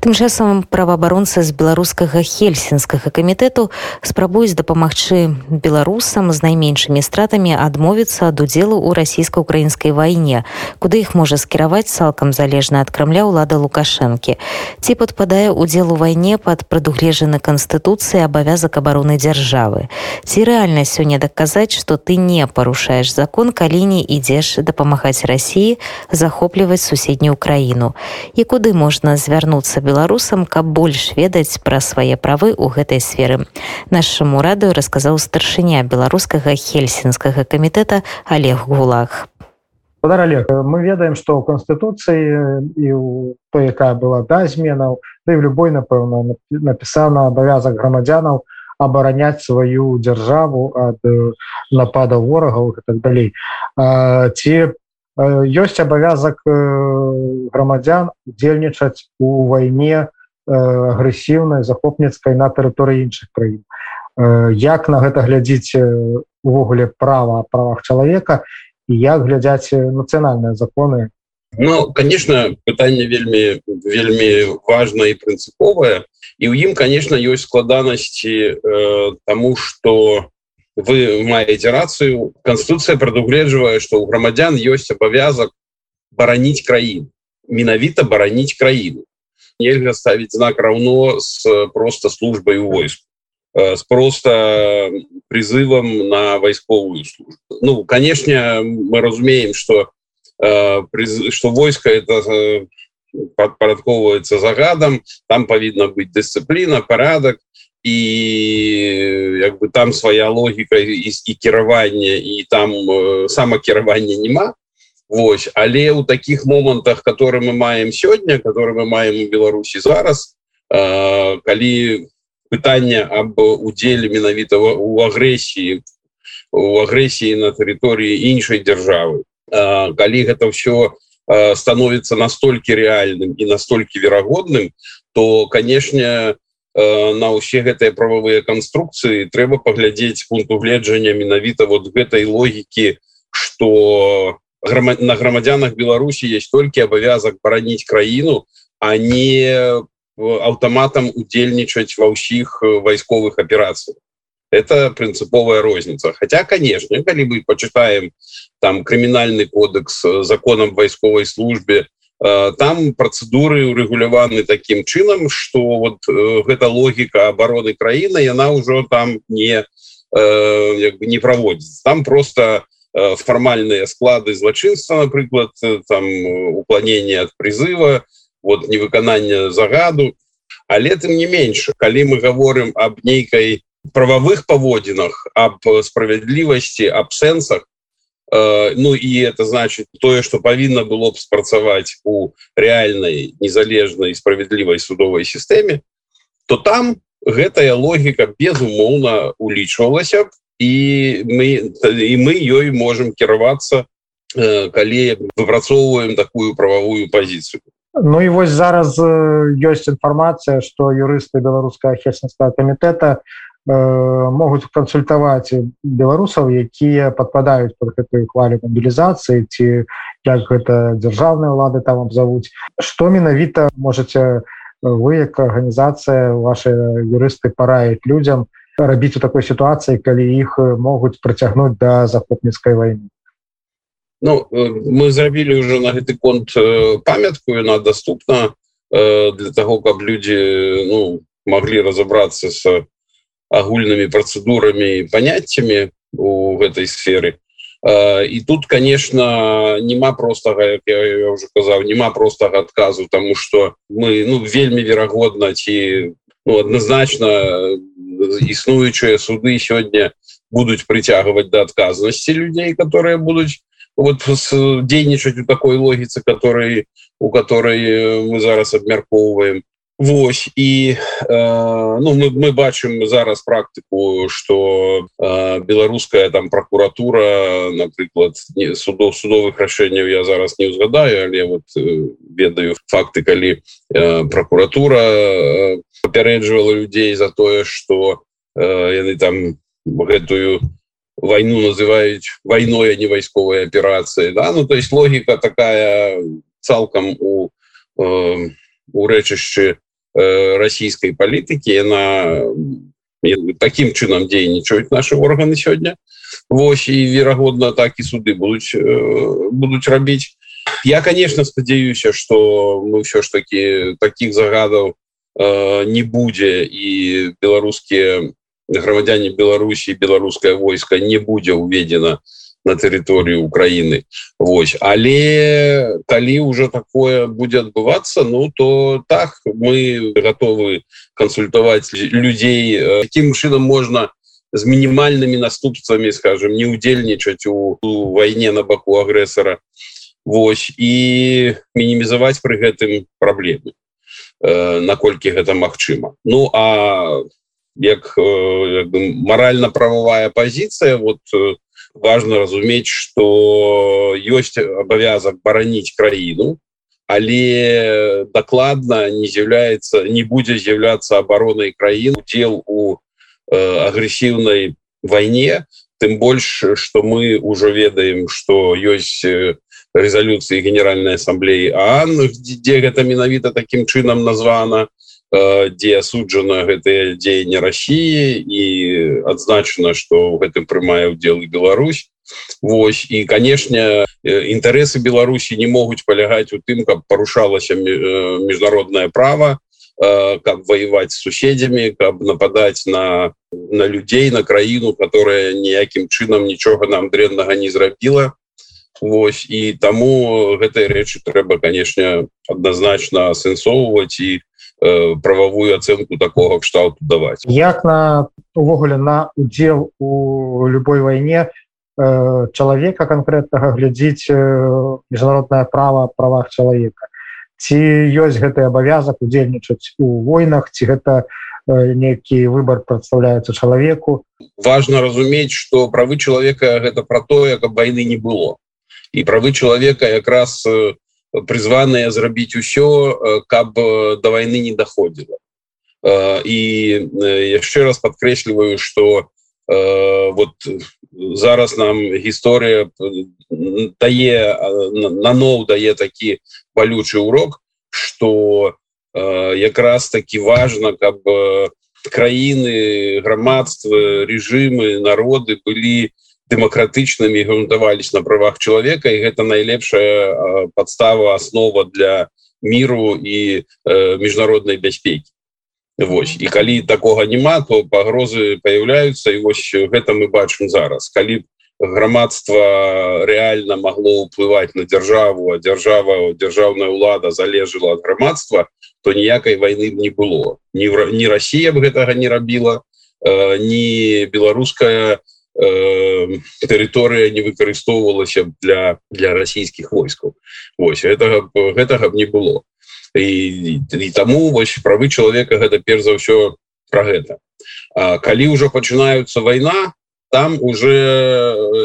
Тым часам праваабаронцы з беларускага хельсінскага камітэту спрабуюць дапамагчы беларусам з найменшымі стратамі адмовіцца ад удзелу ў расійска-украінскай вайне, куды іх можа скіраваць цалкам залежна ад крамля ўлада лукашэнкі. Ці падпадае ўдзел у вайне пад прадугледжаны канстытуцыі абавязак абароны дзяржавы. Ці рэальна сёння даказаць, што ты не парушаеш закон, калі не ідзеш дапамагаць рассіі захопліваць суседнюю краіну. І куды можна звярнуцца беларусам каб больш ведаць пра свае правы ў гэтай сферы. Нашаму радыё расказаў старшыня беларускага хельсінскага камітэта олег гулах. Олег, мы ведаем што ў канстытуцыі і ў той якая была да зменаў да в любой напэўна напісана абавязак грамадзянаў абараняць сваю дзяржаву ад напада ворагаў так далей. Ці ёсць абавязак грамадзян удзельнічаць у вайне агрэсіўнай захопніцкай на тэрыторыі іншых краін як на гэта глядзіць увогуле права правах чалавека і як глядзяць нацыянальныя законы? Ну конечно пытанне вельмі вельмі важна і прынцыповае. І ў ім конечно ёсць складанасці э, тому что вы маете рацыю конституция прадугледжвае что у грамадзян ёсць абавязак бараніць краін менавіта бараніць краіну нельга ставіць знак равно с просто службой у войску с просто призывом на вайсковую службу ну конечно мы разумеем что что войска это подпарадковывается загадам там повідна быть дисциплина порядок і як бы там свая логіка і, і кіравання і там э, самакіравання няма Вось але у таких момантах которые мы маем сёння которые мы маем у Беларусі зараз э, калі пытання об удзеле менавіта у агрэсіі у агрэсіі на тэрыторыі іншай дзяржавы э, калі гэта ўсё э, становіцца настолькі рэальным і настолькі верагодным то канешне у Э, на ўсе гэтыя прававыя канструкцыі трэба паглядзець пункту гледжання менавіта вот гэтай логікі что на грамадзянах Беларусі есть толькі абавязак бараніць краіну а не аўтаматам удзельнічаць ва ўсіх вайсковых аперацый это прынцыповая розніца хотя конечно калі мы почитаем там крымінальны кодекс законам вайсковай службе Э, там процедуры урегуляваны таким чынам что вот гэта логика обороны краіны яна ўжо там не э, не проводится там просто формальные склады злачынства напрыклад там уклонение от призыва вот невыканання загаду. Але тым не менш калі мы говорим об нейкай правовых паводзінах об справядлівасці абсэнсах Э, ну і это значит тое что павінна было б спрацаваць у реальной незалежнай справядлівай судовой сістэме то там гэтая логіка безумоўна улічвалася б і мы і мы ёй можем кіравацца э, калі выпрацоўваем такую прававую пазіцыю. Ну і вось зараз ёсць інфармацыя што юрысты беларускага хельсінскага камітэта могуць кансультаваць беларусаў якія падпадаюць под гэтую хвалю мобілізацыі ці як гэта дзяржаўныя ўлады там абзавуць. Што менавіта можете вы як арганізацыя ваши юрысты параіць людзям рабіць у такой сітуацыі калі іх могуць працягнуць да захопніцкай войны Ну мы зрабілі уже на гэты конт памятку яна доступна для того каб людзі ну могли разобрацца с агульнымі процедурами понятиями у гэтай сферы і тут конечно няма простага як я уже казаў няма простага адказу тому что мы ну вельмі верагодна ці ну, адназначна існуючыя суды сёння будуць прыцягваць да адказнасці людзей которые будуць вот дзейнічаць у такой логіцы которой у которой мы зараз абмяркоўваем Вось і э, ну, мы, мы бачым зараз практыку что э, беларуская там прокуратура напрыклад судов судовых рашэнняў я зараз не узгадаю але вот э, ведаю факты калі э, прокуратура э, папярэджвала людзей за тое что э, яны там гэтую войну называюць войной а не вайсковой аперацыі да ну то есть логіка такая цалкам у э, у рэчышчы расійскай палітыкі на таким чынам дзейнічаюць наши органы сёння Вось і верагодна так і суды будуць э, будуць рабіць я конечно спадзяюся что мы все ж таки таких загадаў э, не будзе і беларускія грамадзяне беларусі беларускае войска не будзе уведена на тэрыторыі Украіны Вось але калі ўжо такое будзе адбывацца ну то так мы готовы кансультаваць людзей якім чынам можна з мінімальнымі наступствамі скажем не удзельнічаць у, у вайне на баку агрэсара. Вось. І мінімізаваць пры гэтым праблемы э, наколькі гэта магчыма. Ну а як э, маральна-прававая пазіцыя вот э, важно разумець что ёсць абавязак бараніць краіну але дакладна не з'яўляецца не будзе з'яўляцца абаронай краін удзел у э, агрэсіўнай вайне тым больш что мы ўжо ведаем что ёсць резолюцыі генеральной ассамблеі ан дзе гэта менавіта таким чынам названа дзе асуджана гэтыя дзеянні Росіі і адзначана что в гэтым прымае удзел і Беларусь. Вось і канешне інтарэсы Беларусі не могуць палягаць у тым каб парушалася міжнародное право как воевать с суседзямі каб нападать на на людзей на краіну которая ніякім чынам нічога нам дрэннага не зрабіла Вось і таму гэтай рэчы трэба канешне адназначна асэнсоўваць і Э, прававую ацэнку такого кшталту даваць як на увогуле на удзел у любой вайне чалавека конкретнага глядзіць э, міжнародное право правах чалавека. Ці ёсць гэты абавязак удзельнічаць у войнах ці гэта нейкі выбор прадстаўляецца чалавеку? Важно разумець что правы чалавека гэта про тое каб войны не было. І правы чалавека якраз у призваныя зрабіць усё э, каб э, до войны не доходила. І э, яшчэ раз подкрэсліваю что вот зараз нам гісторыя дае наноў дае такі балючы урок что якраз таки важно каб краіны грамадства режимы народы былі не дэмакратычнымі грунтавались на правах чалавека і гэта найлепшая подстава основа для міру і э, міжнароднай бяспекі Вось. І калі такога няма то пагрозы появляются і вось гэта мы бачым зараз. Калі грамадства реально магло ўплываць на дзяржаву а дзяржава дзяржаўная ўлада залежала ад грамадства то ніякай войны не было. Ні не Россия б гэтага не рабіла э, не беларуская не тэрыторыя не выкарыстоўвалася для для расійскіх войскаў. Вось гэтага гэтага б не было. І, і таму вось правы чалавека гэта перш за ўсё про гэта. А, калі ўжо пачынаюцца вайна там уже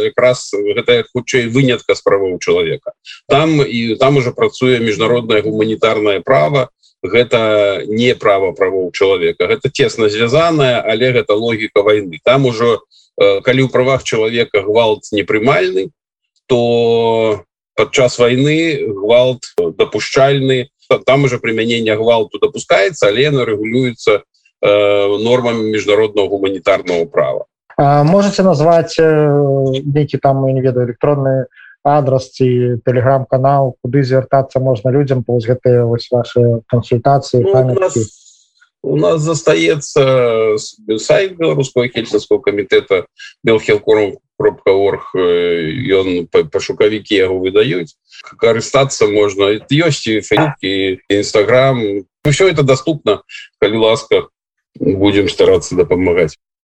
якраз гэта хутчэй вынятка справаў чалавека. Там і там уже працуе міжнароднае гуманітарнае право гэта не права правоў чалавека. Гэта тесно звязаная але гэта логіка войны там ужо у Э, калі ў правах чалавека гвалт непрымальны то падчас войны гвалт дапушчальны там уже прымянение гвалту допускается але на регулюется э, нормами міжнародного гуманітарного права. Можете назвать э, нейкі там не ведаю электронные адрес ці телеграм-канал куды звяртацца можна людям пось гэтыя вось ваши консультации ну, у нас застаецца сайт беларуского хельсинского комитета белхелкором кропка орг ён пашукавікі яго выдаюць. Карыстацца можна. Ёсць і фейки нстаграм все это доступно. Калі ласка будем стараться дапамагаць